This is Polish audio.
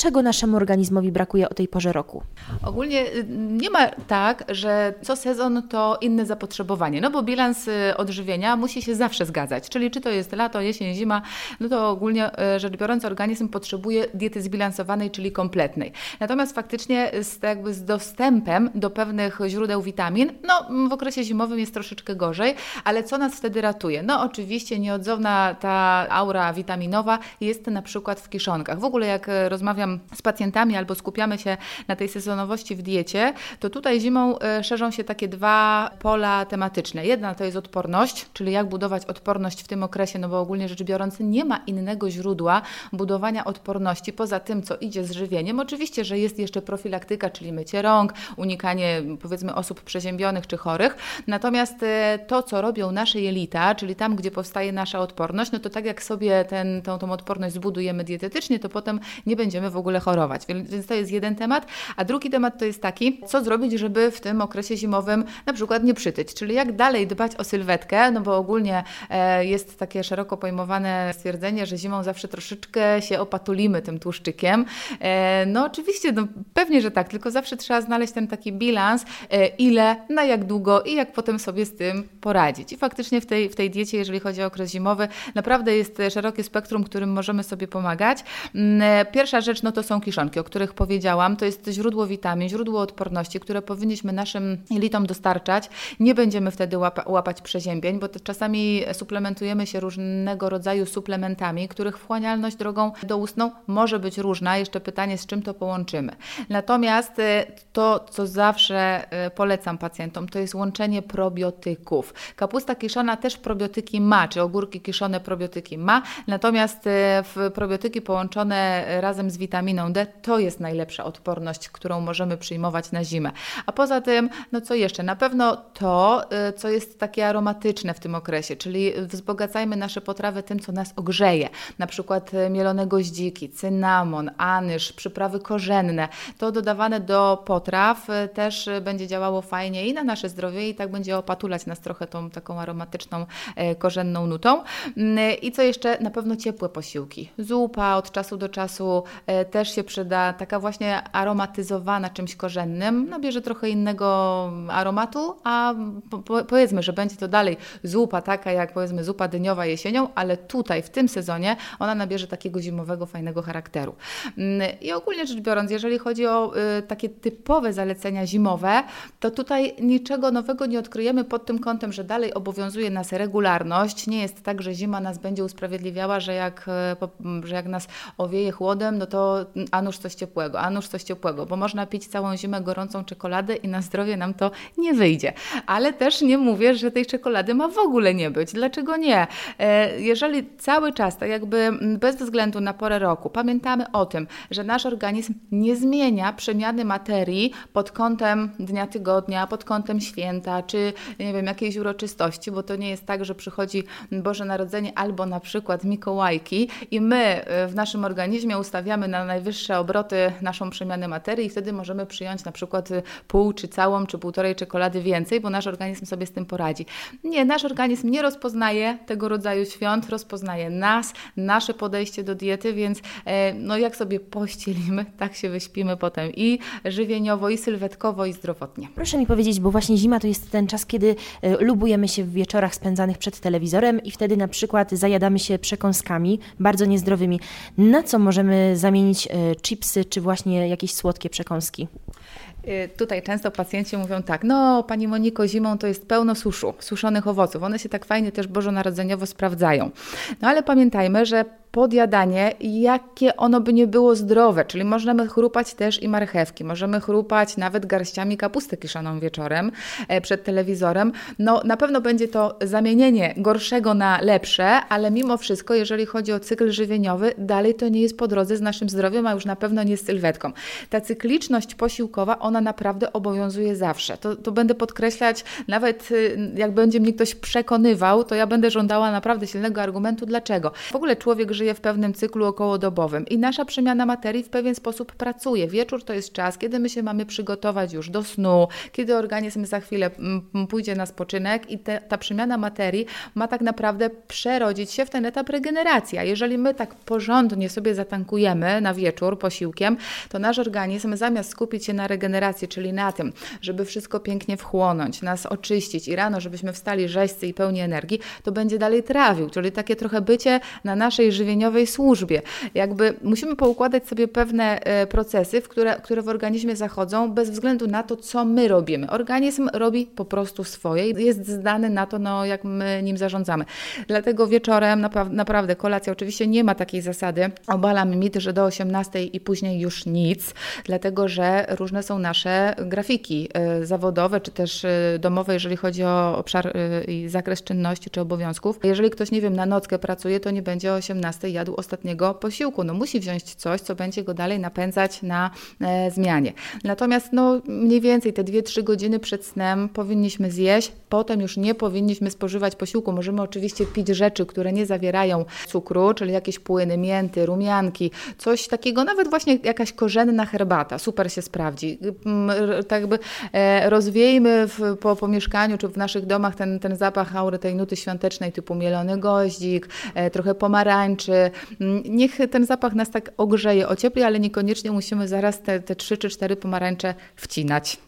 czego naszemu organizmowi brakuje o tej porze roku? Ogólnie y, nie ma tak, że co sezon to inne zapotrzebowanie, no bo bilans y, odżywienia musi się zawsze zgadzać, czyli czy to jest lato, jesień, zima, no to ogólnie y, rzecz biorąc organizm potrzebuje diety zbilansowanej, czyli kompletnej. Natomiast faktycznie z, jakby z dostępem do pewnych źródeł witamin, no w okresie zimowym jest troszeczkę gorzej, ale co nas wtedy ratuje? No oczywiście nieodzowna ta aura witaminowa jest na przykład w kiszonkach. W ogóle jak rozmawiam z pacjentami albo skupiamy się na tej sezonowości w diecie, to tutaj zimą e, szerzą się takie dwa pola tematyczne. Jedna to jest odporność, czyli jak budować odporność w tym okresie, no bo ogólnie rzecz biorąc nie ma innego źródła budowania odporności poza tym, co idzie z żywieniem. Oczywiście, że jest jeszcze profilaktyka, czyli mycie rąk, unikanie powiedzmy osób przeziębionych czy chorych. Natomiast e, to, co robią nasze jelita, czyli tam, gdzie powstaje nasza odporność, no to tak jak sobie ten, tą, tą odporność zbudujemy dietetycznie, to potem nie będziemy w ogóle chorować. Więc to jest jeden temat. A drugi temat to jest taki, co zrobić, żeby w tym okresie zimowym na przykład nie przytyć, czyli jak dalej dbać o sylwetkę, no bo ogólnie e, jest takie szeroko pojmowane stwierdzenie, że zimą zawsze troszeczkę się opatulimy tym tłuszczykiem. E, no oczywiście, no pewnie, że tak, tylko zawsze trzeba znaleźć ten taki bilans, e, ile, na jak długo i jak potem sobie z tym poradzić. I faktycznie w tej, w tej diecie, jeżeli chodzi o okres zimowy, naprawdę jest szerokie spektrum, którym możemy sobie pomagać. Mm, pierwsza rzecz, no to są kiszonki, o których powiedziałam. To jest źródło witamin, źródło odporności, które powinniśmy naszym jelitom dostarczać. Nie będziemy wtedy łapa, łapać przeziębień, bo czasami suplementujemy się różnego rodzaju suplementami, których wchłanialność drogą doustną może być różna. Jeszcze pytanie, z czym to połączymy. Natomiast e, to, co zawsze e, polecam pacjentom, to jest łączenie probiotyków. Kapusta kiszona też probiotyki ma, czy ogórki kiszone probiotyki ma, natomiast e, w probiotyki połączone razem z witaminą D to jest najlepsza odporność, którą możemy przyjmować na zimę. A poza tym, no co jeszcze? Na pewno to, y, co jest takie aromatyczne w tym okresie, czyli wzbogacajmy nasze potrawy tym, co nas ogrzeje. Na przykład y, mielone goździki, cynamon, anyż, przyprawy korzenne. To dodawane do potraw y, też będzie działało fajnie i na nasze zdrowie i tak będzie opatulać nas trochę tą taką aromatyczną, korzenną nutą. Mm, I co jeszcze? Na pewno ciepłe posiłki. Zupa od czasu do czasu też się przyda, taka właśnie aromatyzowana czymś korzennym, nabierze trochę innego aromatu, a po, powiedzmy, że będzie to dalej zupa taka jak powiedzmy zupa dyniowa jesienią, ale tutaj w tym sezonie ona nabierze takiego zimowego, fajnego charakteru. Mm, I ogólnie rzecz biorąc, jeżeli chodzi o y, takie typowe zalecenia zimowe, to tutaj niczego nowego nie odkryjemy pod tym kątem, że dalej obowiązuje nas regularność. Nie jest tak, że zima nas będzie usprawiedliwiała, że jak, y, że jak nas owieje chłodem, no to a nuż coś ciepłego, a nuż coś ciepłego, bo można pić całą zimę gorącą czekoladę i na zdrowie nam to nie wyjdzie. Ale też nie mówię, że tej czekolady ma w ogóle nie być. Dlaczego nie? E, jeżeli cały czas, tak jakby bez względu na porę roku, pamiętamy o tym, że nasz organizm nie zmienia przemiany materii pod kątem dnia tygodnia, pod kątem święta, czy nie wiem, jakiejś uroczystości, bo to nie jest tak, że przychodzi Boże Narodzenie albo na przykład Mikołajki i my e, w naszym organizmie ustawiamy na najwyższe obroty naszą przemianę materii i wtedy możemy przyjąć na przykład y, pół, czy całą, czy półtorej czekolady więcej, bo nasz organizm sobie z tym poradzi. Nie, nasz organizm nie rozpoznaje tego rodzaju świąt, rozpoznaje nas, nasze podejście do diety, więc e, no jak sobie pościelimy, tak się wyśpimy potem i żywieniowo, i sylwetkowo, i zdrowotnie. Proszę mi powiedzieć, bo właśnie zima to jest ten czas, kiedy e, lubujemy się w wieczorach spędzanych przed telewizorem i wtedy na przykład zajadamy się przekąskami bardzo niezdrowymi. Na co możemy zamienić e, chipsy, czy właśnie jakieś słodkie przekąski? Y, tutaj często pacjenci mówią tak, no Pani Moniko, zimą to jest pełno suszu, suszonych owoców. One się tak fajnie też bożonarodzeniowo sprawdzają. No ale pamiętajmy, że podjadanie, jakie ono by nie było zdrowe, czyli możemy chrupać też i marchewki, możemy chrupać nawet garściami kapustę kiszoną wieczorem e, przed telewizorem. No na pewno będzie to zamienienie gorszego na lepsze, ale mimo wszystko, jeżeli chodzi o cykl żywieniowy, dalej to nie jest po drodze z naszym zdrowiem, a już na pewno nie z sylwetką. Ta cykliczność posiłkowa, ona naprawdę obowiązuje zawsze. To, to będę podkreślać, nawet y, jak będzie mnie ktoś przekonywał, to ja będę żądała naprawdę silnego argumentu, dlaczego. W ogóle człowiek żyje w pewnym cyklu okołodobowym i nasza przemiana materii w pewien sposób pracuje. Wieczór to jest czas, kiedy my się mamy przygotować już do snu, kiedy organizm za chwilę pójdzie na spoczynek i te, ta przemiana materii ma tak naprawdę przerodzić się w ten etap regeneracji. A jeżeli my tak porządnie sobie zatankujemy na wieczór posiłkiem, to nasz organizm zamiast skupić się na regeneracji, czyli na tym, żeby wszystko pięknie wchłonąć, nas oczyścić i rano, żebyśmy wstali rzeźcy i pełni energii, to będzie dalej trawił, czyli takie trochę bycie na naszej żywieniowej służbie. Jakby musimy poukładać sobie pewne e, procesy, w które, które w organizmie zachodzą bez względu na to, co my robimy. Organizm robi po prostu swoje i jest zdany na to, no, jak my nim zarządzamy. Dlatego wieczorem naprawdę kolacja oczywiście nie ma takiej zasady. Obalam mit, że do 18 i później już nic, dlatego że różne są nasze grafiki e, zawodowe czy też e, domowe, jeżeli chodzi o obszar i zakres czynności czy obowiązków. Jeżeli ktoś, nie wiem, na nockę pracuje, to nie będzie o 18 jadł ostatniego posiłku. No musi wziąć coś, co będzie go dalej napędzać na e, zmianie. Natomiast no, mniej więcej te 2-3 godziny przed snem powinniśmy zjeść, potem już nie powinniśmy spożywać posiłku. Możemy oczywiście pić rzeczy, które nie zawierają cukru, czyli jakieś płyny, mięty, rumianki, coś takiego, nawet właśnie jakaś korzenna herbata, super się sprawdzi. Tak jakby e, rozwiejmy w, po, po mieszkaniu czy w naszych domach ten, ten zapach aury tej nuty świątecznej typu mielony goździk, e, trochę pomarańczy. Niech ten zapach nas tak ogrzeje, ociepli, ale niekoniecznie musimy zaraz te, te 3 czy 4 pomarańcze wcinać.